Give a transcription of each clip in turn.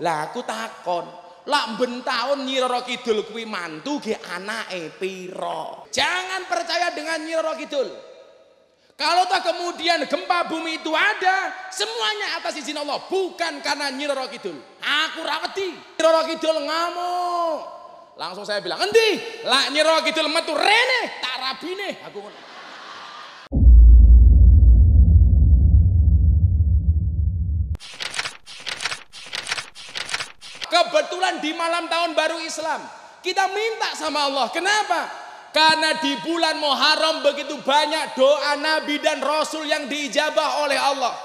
Lah aku takon, lak ben taun Nyi Roro Kidul kuwi mantu ge anake pira? Jangan percaya dengan Nyi Roro Kidul. Kalau tak kemudian gempa bumi itu ada, semuanya atas izin Allah, bukan karena Nyi Roro Kidul. Aku rawati. Nyi Roro Kidul ngamuk. Langsung saya bilang, "Endi? Lah Nyi Roro Kidul metu rene, tak rabine." Aku ngono. Kebetulan di malam tahun baru Islam, kita minta sama Allah. Kenapa? Karena di bulan Muharram begitu banyak doa Nabi dan Rasul yang diijabah oleh Allah.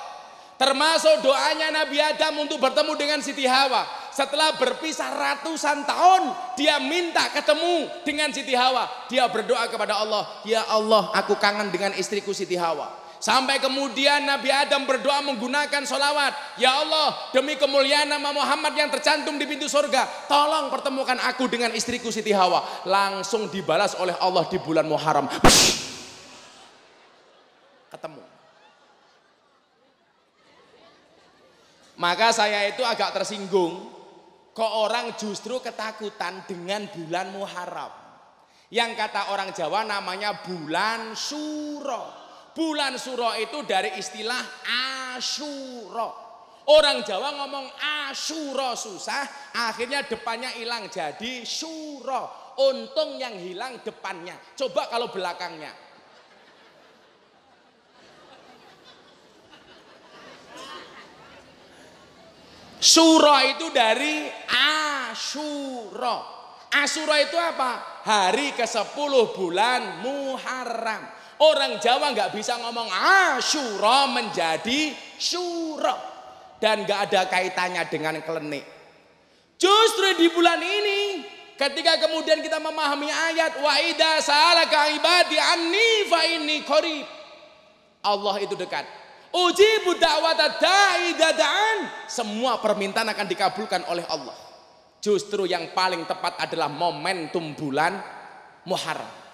Termasuk doanya Nabi Adam untuk bertemu dengan Siti Hawa. Setelah berpisah ratusan tahun, dia minta ketemu dengan Siti Hawa. Dia berdoa kepada Allah, "Ya Allah, aku kangen dengan istriku Siti Hawa." Sampai kemudian Nabi Adam berdoa menggunakan solawat. Ya Allah, demi kemuliaan nama Muhammad yang tercantum di pintu surga. Tolong pertemukan aku dengan istriku Siti Hawa. Langsung dibalas oleh Allah di bulan Muharram. Ketemu. Maka saya itu agak tersinggung. Kok orang justru ketakutan dengan bulan Muharram. Yang kata orang Jawa namanya bulan Suro. Bulan Suro itu dari istilah Asyuro. Orang Jawa ngomong Asyuro susah, akhirnya depannya hilang jadi Suro. Untung yang hilang depannya. Coba kalau belakangnya. Suro itu dari Asyuro. Asyuro itu apa? Hari ke-10 bulan Muharram. Orang Jawa nggak bisa ngomong Asyura menjadi Syuro dan nggak ada kaitannya dengan klenik. Justru di bulan ini ketika kemudian kita memahami ayat wa idza salaka ibadi anni fa inni qarib. Allah itu dekat. Uji da'wata da'i dadaan. Semua permintaan akan dikabulkan oleh Allah. Justru yang paling tepat adalah momentum bulan Muharram.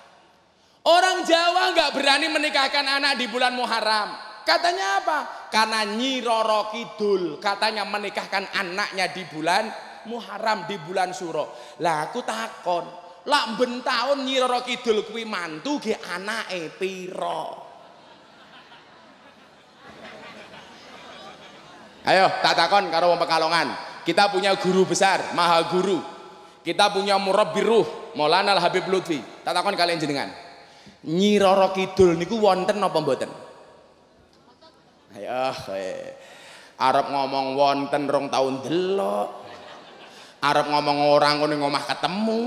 Orang Jawa nggak berani menikahkan anak di bulan Muharram. Katanya apa? Karena Nyi Roro Kidul katanya menikahkan anaknya di bulan Muharram di bulan Suro. Lah aku takon, lak ben taun Nyi Roro Kidul kuwi mantu ge anake pira? Ayo tak takon karo wong Pekalongan. Kita punya guru besar, maha guru. Kita punya murabbiruh, Maulana Al Habib Lutfi. Tak takon kalian jenengan. Nyi Roro Kidul niku wonten napa mboten? Ayo. Arab ngomong wonten rong tahun delok. Arab ngomong orang ngono ngomah ketemu.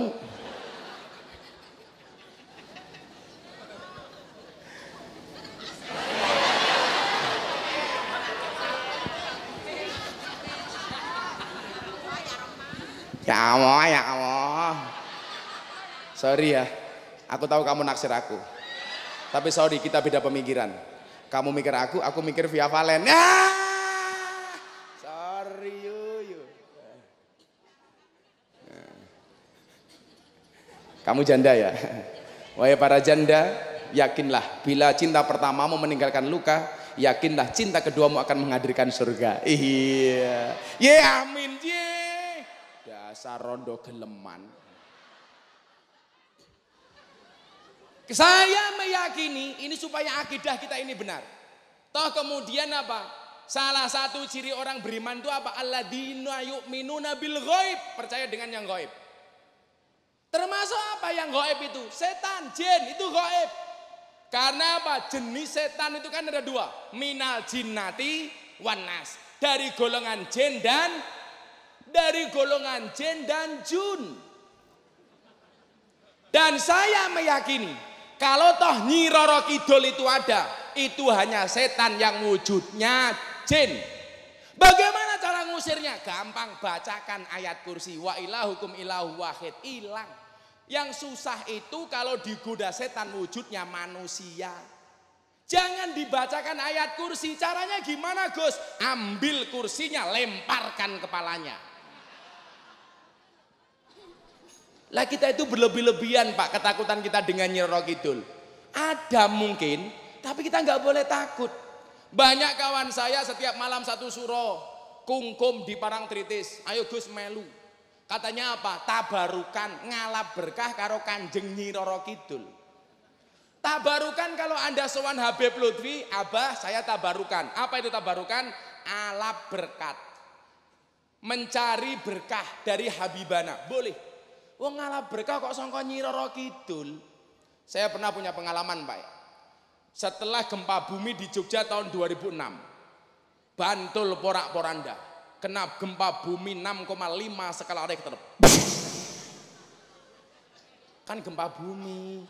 Ya Allah, ya Allah. Sorry ya. Aku tahu kamu naksir aku. Tapi sorry, kita beda pemikiran. Kamu mikir aku, aku mikir via Valen. Ya! Sorry yuyu. Kamu janda ya? Wahai para janda, yakinlah bila cinta pertamamu meninggalkan luka, yakinlah cinta keduamu akan menghadirkan surga. Iya. Ye amin ye. Dasar rondo geleman. Saya meyakini ini supaya akidah kita ini benar. Toh kemudian apa? Salah satu ciri orang beriman itu apa? Alladzina yu'minuna bil ghaib, percaya dengan yang gaib. Termasuk apa yang gaib itu? Setan, jin, itu gaib. Karena apa? Jenis setan itu kan ada dua. Minal jinnati wanas. Dari golongan jin dan dari golongan jin dan jun. Dan saya meyakini kalau toh Nyi Roro Kidul itu ada, itu hanya setan yang wujudnya jin. Bagaimana cara ngusirnya? Gampang bacakan ayat kursi wa ilahukum ilahu wahid hilang. Yang susah itu kalau digoda setan wujudnya manusia. Jangan dibacakan ayat kursi. Caranya gimana Gus? Ambil kursinya, lemparkan kepalanya. Lah kita itu berlebih-lebihan Pak ketakutan kita dengan Nyiro Kidul. Ada mungkin, tapi kita nggak boleh takut. Banyak kawan saya setiap malam satu suro kungkum di parang tritis. Ayo Gus melu. Katanya apa? Tabarukan ngalap berkah karo Kanjeng Nyi Roro Kidul. Tabarukan kalau Anda sowan Habib Lutfi, Abah saya tabarukan. Apa itu tabarukan? Alap berkat. Mencari berkah dari Habibana. Boleh. Wong ngalap berkah kok sangka Nyi Roro Kidul. Saya pernah punya pengalaman, Pak. Setelah gempa bumi di Jogja tahun 2006. Bantul porak-poranda kena gempa bumi 6,5 skala Richter. Kan gempa bumi.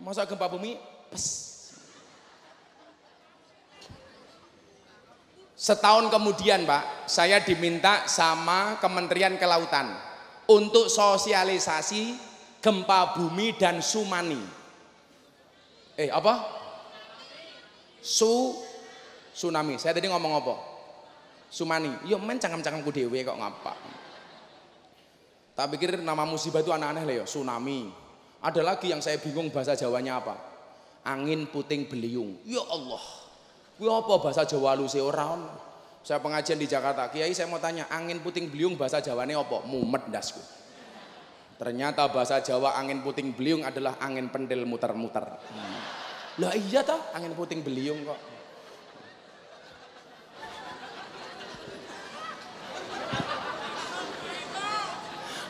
Masa gempa bumi? Pes. Setahun kemudian Pak, saya diminta sama Kementerian Kelautan untuk sosialisasi gempa bumi dan tsunami. Eh apa? Su tsunami. Saya tadi ngomong apa? Sumani. Yo men cangkem-cangkemku dhewe kok ngapa. Tak pikir nama musibah itu aneh-aneh lah ya, tsunami. Ada lagi yang saya bingung bahasa Jawanya apa? Angin puting beliung. Ya Allah. Kuwi apa bahasa Jawa lu sih Saya pengajian di Jakarta. Kiai saya mau tanya, angin puting beliung bahasa Jawane apa? Mumet dasku. Ternyata bahasa Jawa angin puting beliung adalah angin pendel muter-muter. Hmm. Lah iya toh, angin puting beliung kok.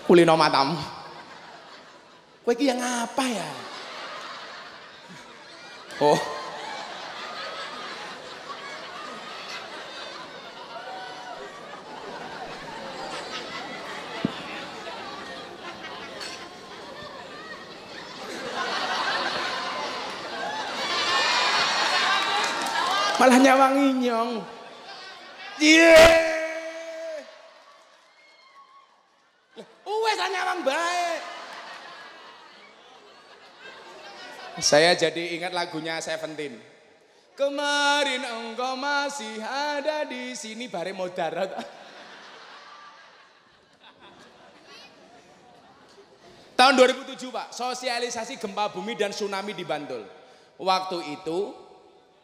kulino matamu. Kowe yang apa ya? Oh. Malah nyawangi nyong. Yeah. Saya jadi ingat lagunya Seventeen. Kemarin engkau masih ada di sini bare darat. Tahun 2007 Pak, sosialisasi gempa bumi dan tsunami di Bantul. Waktu itu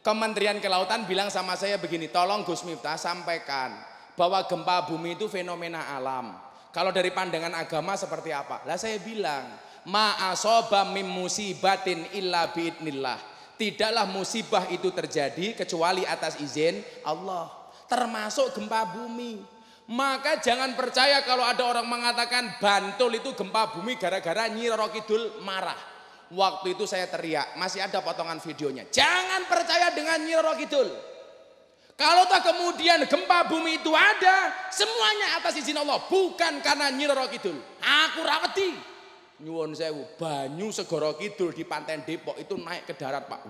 Kementerian Kelautan bilang sama saya begini, tolong Gus Miftah sampaikan bahwa gempa bumi itu fenomena alam. Kalau dari pandangan agama seperti apa? Lah saya bilang, ma'asoba mim musibatin illa biidnillah. Tidaklah musibah itu terjadi kecuali atas izin Allah. Termasuk gempa bumi. Maka jangan percaya kalau ada orang mengatakan Bantul itu gempa bumi gara-gara Nyi marah. Waktu itu saya teriak, masih ada potongan videonya. Jangan percaya dengan Nyi Roro Kidul. Kalau tak kemudian gempa bumi itu ada, semuanya atas izin Allah, bukan karena Nyi Roro Kidul. Aku rawati nyuwun sewu banyu segoro kidul di pantai Depok itu naik ke darat Pak.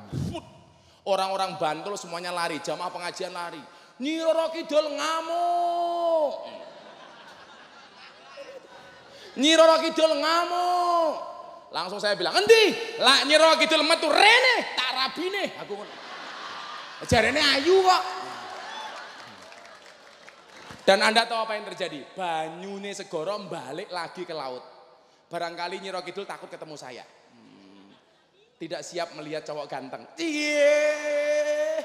Orang-orang Bantul semuanya lari jamaah pengajian lari. Nyiroro Kidul ngamuk. Nyiroro Kidul ngamuk langsung saya bilang endi lah Nyiroro Kidul metu rene tak rabine aku jarene ayu kok dan anda tahu apa yang terjadi banyune segoro balik lagi ke laut Barangkali Nyi Kidul takut ketemu saya. Hmm, tidak siap melihat cowok ganteng. Cie.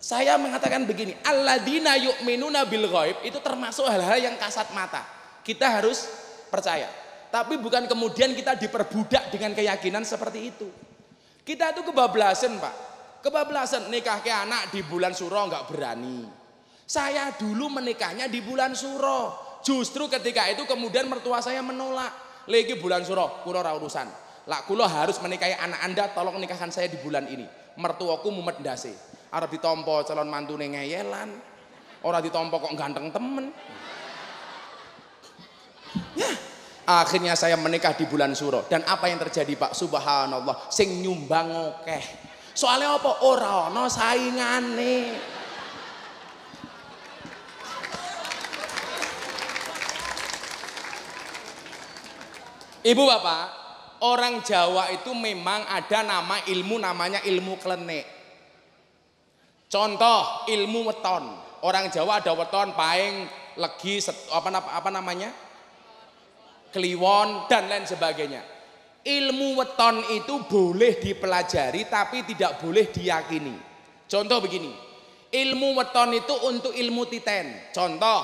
Saya mengatakan begini, alladzina yu'minuna bil ghaib itu termasuk hal-hal yang kasat mata. Kita harus percaya. Tapi bukan kemudian kita diperbudak dengan keyakinan seperti itu. Kita itu kebablasan, Pak. Kebablasan nikah ke anak di bulan suro nggak berani. Saya dulu menikahnya di bulan suro. Justru ketika itu kemudian mertua saya menolak. Lagi bulan suro, kulo urusan. Lah kulo harus menikahi anak anda, tolong nikahkan saya di bulan ini. Mertuaku mumet dasi. Arab ditompo calon mantu ngeyelan. Orang ditompo kok ganteng temen. Ya, akhirnya saya menikah di bulan suro. Dan apa yang terjadi Pak? Subhanallah, sing nyumbang oke. Soalnya apa? Ora no saingane. Ibu bapak, orang Jawa itu memang ada nama ilmu namanya ilmu klenik. Contoh ilmu weton. Orang Jawa ada weton, paing, legi, apa, apa namanya? Kliwon dan lain sebagainya. Ilmu weton itu boleh dipelajari tapi tidak boleh diyakini. Contoh begini, Ilmu weton itu untuk ilmu titen. Contoh,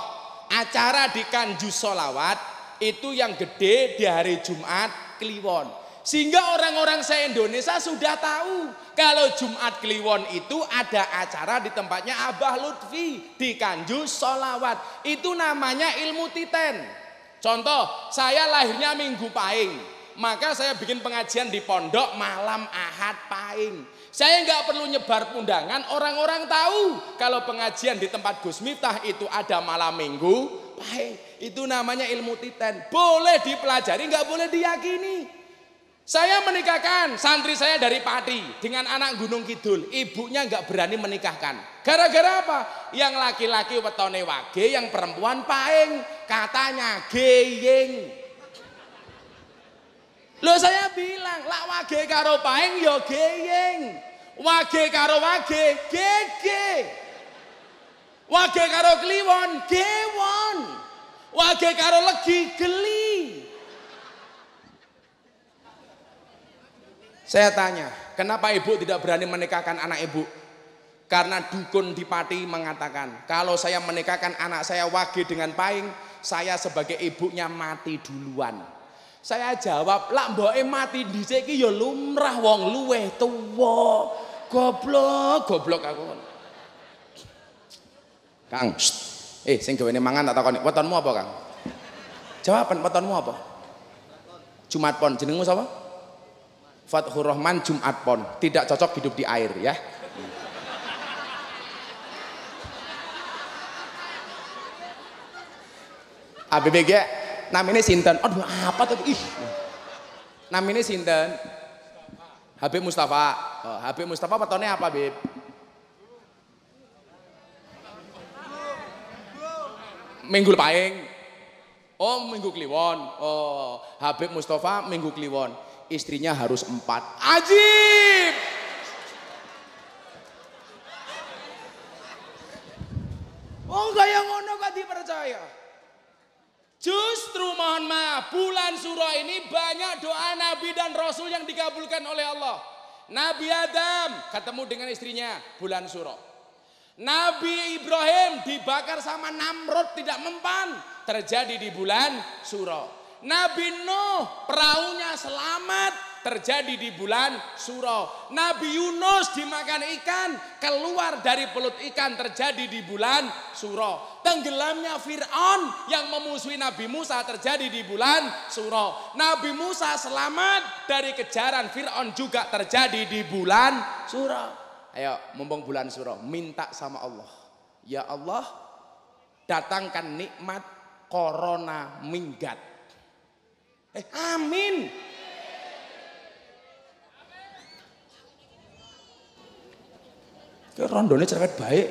acara di Kanjus Solawat itu yang gede di hari Jumat Kliwon. Sehingga orang-orang se-Indonesia sudah tahu kalau Jumat Kliwon itu ada acara di tempatnya Abah Lutfi di Kanjus Solawat. Itu namanya ilmu titen. Contoh, saya lahirnya Minggu Pahing. Maka saya bikin pengajian di pondok malam Ahad Pahing. Saya nggak perlu nyebar undangan, orang-orang tahu kalau pengajian di tempat Gus Miftah itu ada malam minggu, baik. Itu namanya ilmu titen. Boleh dipelajari, nggak boleh diyakini. Saya menikahkan santri saya dari Pati dengan anak Gunung Kidul. Ibunya nggak berani menikahkan. Gara-gara apa? Yang laki-laki wetone wage, yang perempuan paeng. Katanya geyeng. Loh saya bilang, lak wage karo paeng yo ya geyeng. Wage karo wage, gege. Wage karo kliwon, gewon. Wage karo legi, geli. Saya tanya, kenapa ibu tidak berani menikahkan anak ibu? Karena dukun di Pati mengatakan, kalau saya menikahkan anak saya wage dengan paing, saya sebagai ibunya mati duluan. Saya jawab, lah mboke mati dhisik iki ya lumrah wong luweh tuwa. Goblok, goblok aku. Kang, shh. eh sing gawe mangan tak takoni, wetonmu apa, Kang? Jawaban wetonmu apa? Jumat Pon, jenengmu sapa? Fathur Rahman Jumat Pon. Tidak cocok hidup di air ya. ABBG namanya sinten? Aduh apa tuh? Ih. Namanya sinten? Habib Mustafa. Oh, Habib Mustafa petone apa, Bib? Minggu paing. Oh, Minggu Kliwon. Oh, Habib Mustafa Minggu Kliwon. Istrinya harus empat. Ajib. Oh, yang ngono kok dipercaya? Justru mohon maaf, bulan surah ini banyak doa Nabi dan Rasul yang dikabulkan oleh Allah. Nabi Adam ketemu dengan istrinya bulan surah. Nabi Ibrahim dibakar sama Namrud tidak mempan terjadi di bulan surah. Nabi Nuh perahunya selamat terjadi di bulan Suro. Nabi Yunus dimakan ikan, keluar dari pelut ikan terjadi di bulan Suro. Tenggelamnya Fir'aun yang memusuhi Nabi Musa terjadi di bulan Suro. Nabi Musa selamat dari kejaran Fir'aun juga terjadi di bulan Suro. Ayo, mumpung bulan Suro, minta sama Allah. Ya Allah, datangkan nikmat corona minggat. Eh, amin. Ke rondone cerewet baik.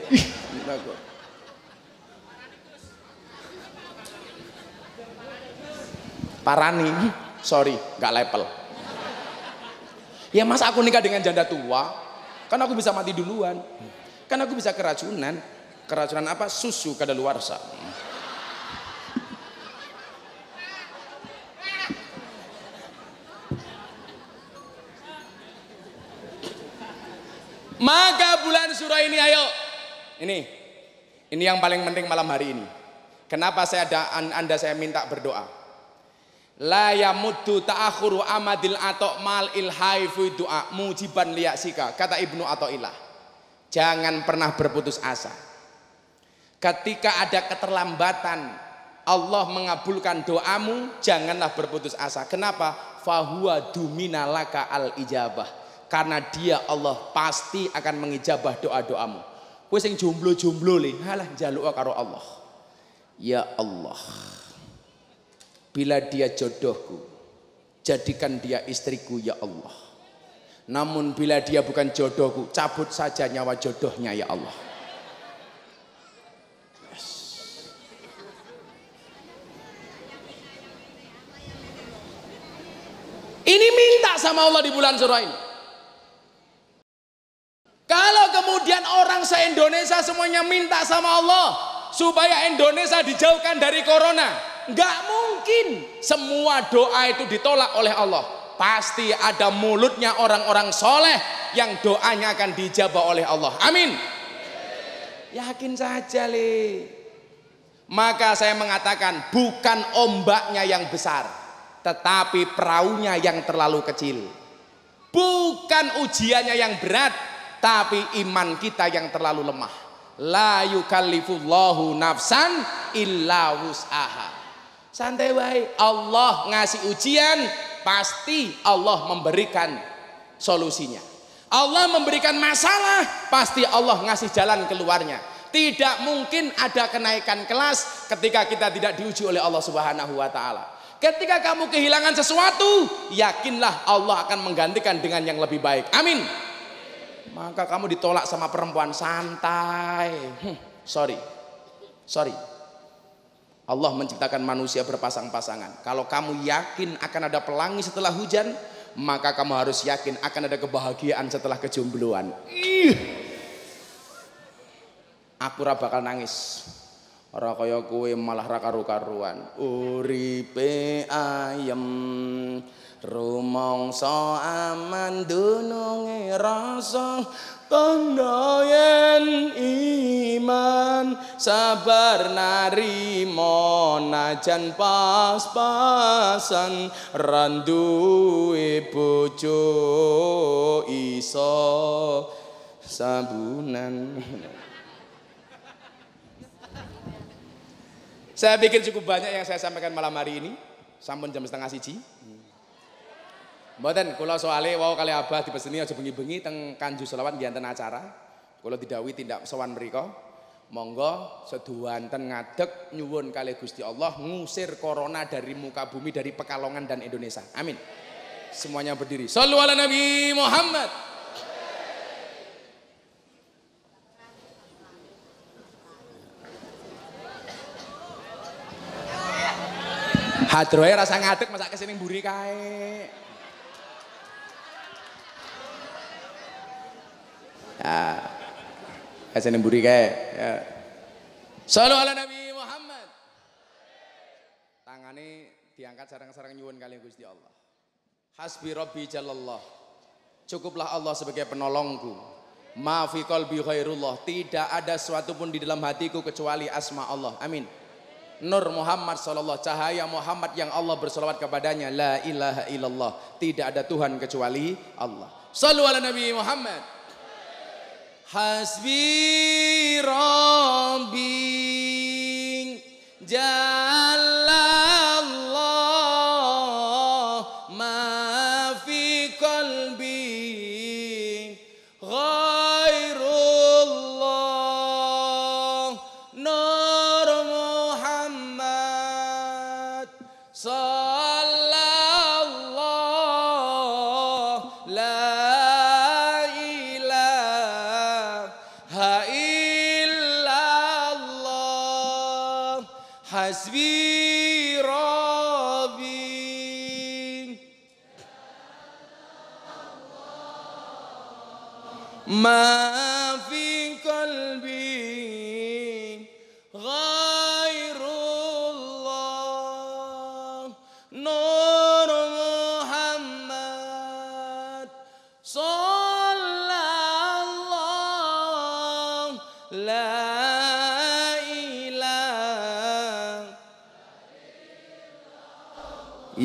Parani, sorry, nggak level. Ya masa aku nikah dengan janda tua? Kan aku bisa mati duluan. Kan aku bisa keracunan. Keracunan apa? Susu kadaluarsa. Maka bulan surah ini ayo. Ini. Ini yang paling penting malam hari ini. Kenapa saya ada Anda saya minta berdoa? La yamuddu ta'akhuru amadil atok mal ilhai fi du'a mujiban liyasika kata Ibnu Athaillah. Jangan pernah berputus asa. Ketika ada keterlambatan Allah mengabulkan doamu, janganlah berputus asa. Kenapa? Fahuwa dumina laka al ijabah karena dia Allah pasti akan mengijabah doa-doamu. Kowe sing jomblo-jomblo le, halah njaluk karo Allah. Ya Allah. Bila dia jodohku, jadikan dia istriku ya Allah. Namun bila dia bukan jodohku, cabut saja nyawa jodohnya ya Allah. Ini minta sama Allah di bulan surah ini. Kalau kemudian orang se-Indonesia semuanya minta sama Allah supaya Indonesia dijauhkan dari corona, nggak mungkin semua doa itu ditolak oleh Allah. Pasti ada mulutnya orang-orang soleh yang doanya akan dijabah oleh Allah. Amin. Yakin saja, Le. Maka saya mengatakan bukan ombaknya yang besar, tetapi perahunya yang terlalu kecil. Bukan ujiannya yang berat, tapi iman kita yang terlalu lemah. La yukallifullahu nafsan illa wus'aha. Santai wae, Allah ngasih ujian, pasti Allah memberikan solusinya. Allah memberikan masalah, pasti Allah ngasih jalan keluarnya. Tidak mungkin ada kenaikan kelas ketika kita tidak diuji oleh Allah Subhanahu wa taala. Ketika kamu kehilangan sesuatu, yakinlah Allah akan menggantikan dengan yang lebih baik. Amin. Maka kamu ditolak sama perempuan santai. Hmm, sorry. Sorry. Allah menciptakan manusia berpasang-pasangan. Kalau kamu yakin akan ada pelangi setelah hujan, maka kamu harus yakin akan ada kebahagiaan setelah kejombloan. Ih. Aku ora bakal nangis. Ora kowe malah ra karu-karuan. Uripe ayem rumangsa aman dununge rasa tanda yen iman sabar narimo najan pas-pasan randuwe bojo iso sabunan Saya pikir cukup banyak yang saya sampaikan malam hari ini. Sampun jam setengah siji. Mboten kula soale wau kali abah dipeseni aja bengi-bengi teng Kanju Selawat nggih acara. Kula didhawuhi tindak sowan mriku. Monggo seduanten ngadeg nyuwun kali Gusti Allah ngusir corona dari muka bumi dari Pekalongan dan Indonesia. Amin. Semuanya berdiri. Sallu ala Nabi Muhammad. Hadroe rasa ngadeg masak ke sini mburi kae. Ya. Ke sini mburi kae. Ya. Sallu ala Nabi Muhammad. Tangane diangkat sarang-sarang nyuwun kali Gusti Allah. Hasbi Rabbi Jalallah. Cukuplah Allah sebagai penolongku. Maafi qalbi khairullah. Tidak ada sesuatu pun di dalam hatiku kecuali asma Allah. Amin. Nur Muhammad sallallahu cahaya Muhammad yang Allah bersolawat kepadanya la ilaha illallah tidak ada Tuhan kecuali Allah Sallu ala Nabi Muhammad Hasbi Rabbi Jalallah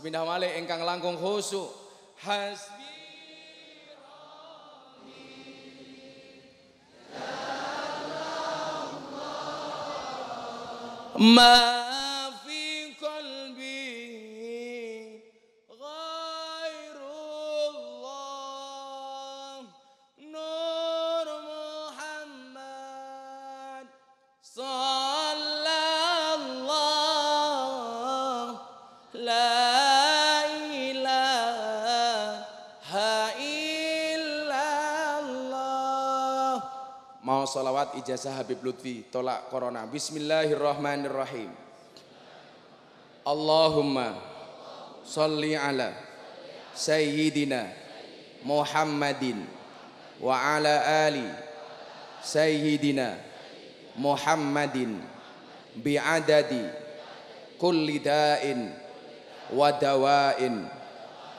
pindah malih ingkang langkung khusyuk. Hasbi ما ijazah Habib Lutfi tolak corona. Bismillahirrahmanirrahim. Allahumma salli ala sayyidina Muhammadin wa ala ali sayyidina Muhammadin bi'adadi kulli da'in wa dawa'in.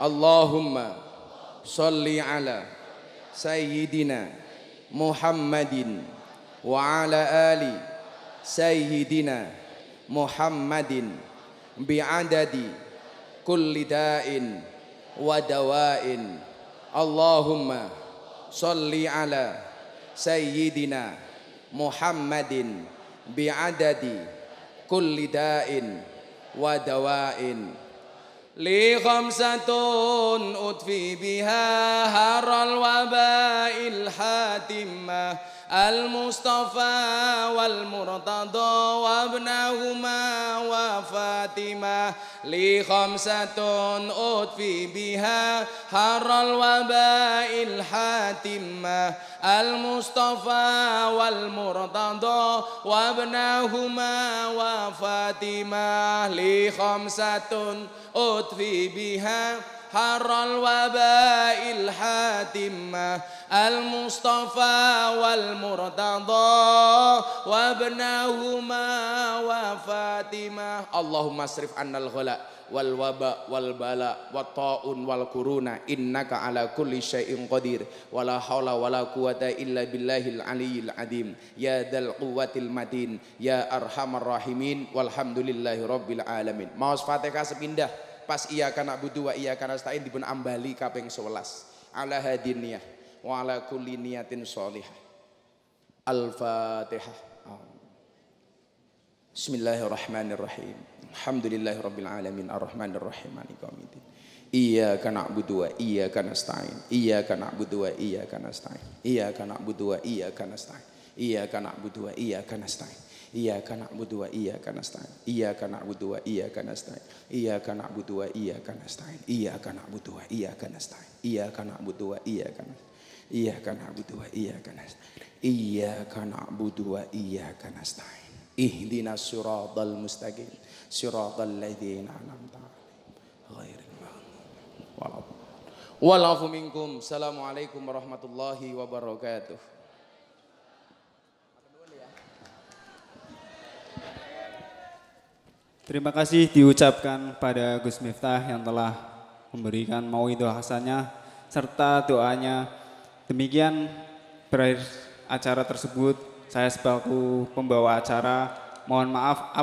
Allahumma salli ala sayyidina Muhammadin wa ala ali sayyidina Muhammadin bi'adadi kulli da'in wa dawa'in Allahumma salli ala sayyidina Muhammadin bi'adadi kulli da'in wa dawa'in li khamsatun utfi biha haral waba'il hatimah المصطفى والمرتضى وابنهما وفاطمة لي خمسة أطفي بها حر الوباء الحاتمة. المصطفى والمرتضى وابنهما وفاطمة لي خمسة أطفي بها حر الوباء الحاتمة المصطفى والمرتضى وابنهما وفاطمة اللهم اصرف عنا الغلاء والوباء والبلاء والطاعون والكورونا إنك على كل شيء قدير ولا حول ولا قوة إلا بالله العلي العظيم يا ذا القوة المتين يا أرحم الراحمين والحمد لله رب العالمين Maos Fatihah sepindah pas iya kana budu wa iya kana stain dipun ambali kaping 11 ala hadiniyah wa ala kulli niyatin sholihah al-fatihah. Bismillahirrahmanirrahim. Alhamdulillahi rabbil alamin. Arrahmanir rahim maliki yaumiddin. Iyyaka na'budu wa iyyaka nasta'in. Iyyaka na'budu wa iyyaka nasta'in. Iyyaka na'budu wa iyyaka nasta'in. Iyyaka na'budu wa iyyaka nasta'in Iyyaka na'budu wa iyyaka nasta'in. Iyyaka na'budu wa iyyaka nasta'in. Iyyaka na'budu wa iyyaka nasta'in. Iyyaka na'budu wa iyyaka nasta'in. Iyyaka na'budu wa iyyaka nasta'in. Iyyaka na'budu wa iyyaka nasta'in. Iyyaka na'budu wa iyyaka nasta'in. Ihdinas siratal mustaqim. Siratal ladzina an'amta 'alaihim ghairil maghdubi Walafu minkum. Assalamualaikum warahmatullahi wabarakatuh. Terima kasih diucapkan pada Gus Miftah yang telah memberikan mau itu hasannya serta doanya. Demikian berakhir acara tersebut. Saya sebagai pembawa acara mohon maaf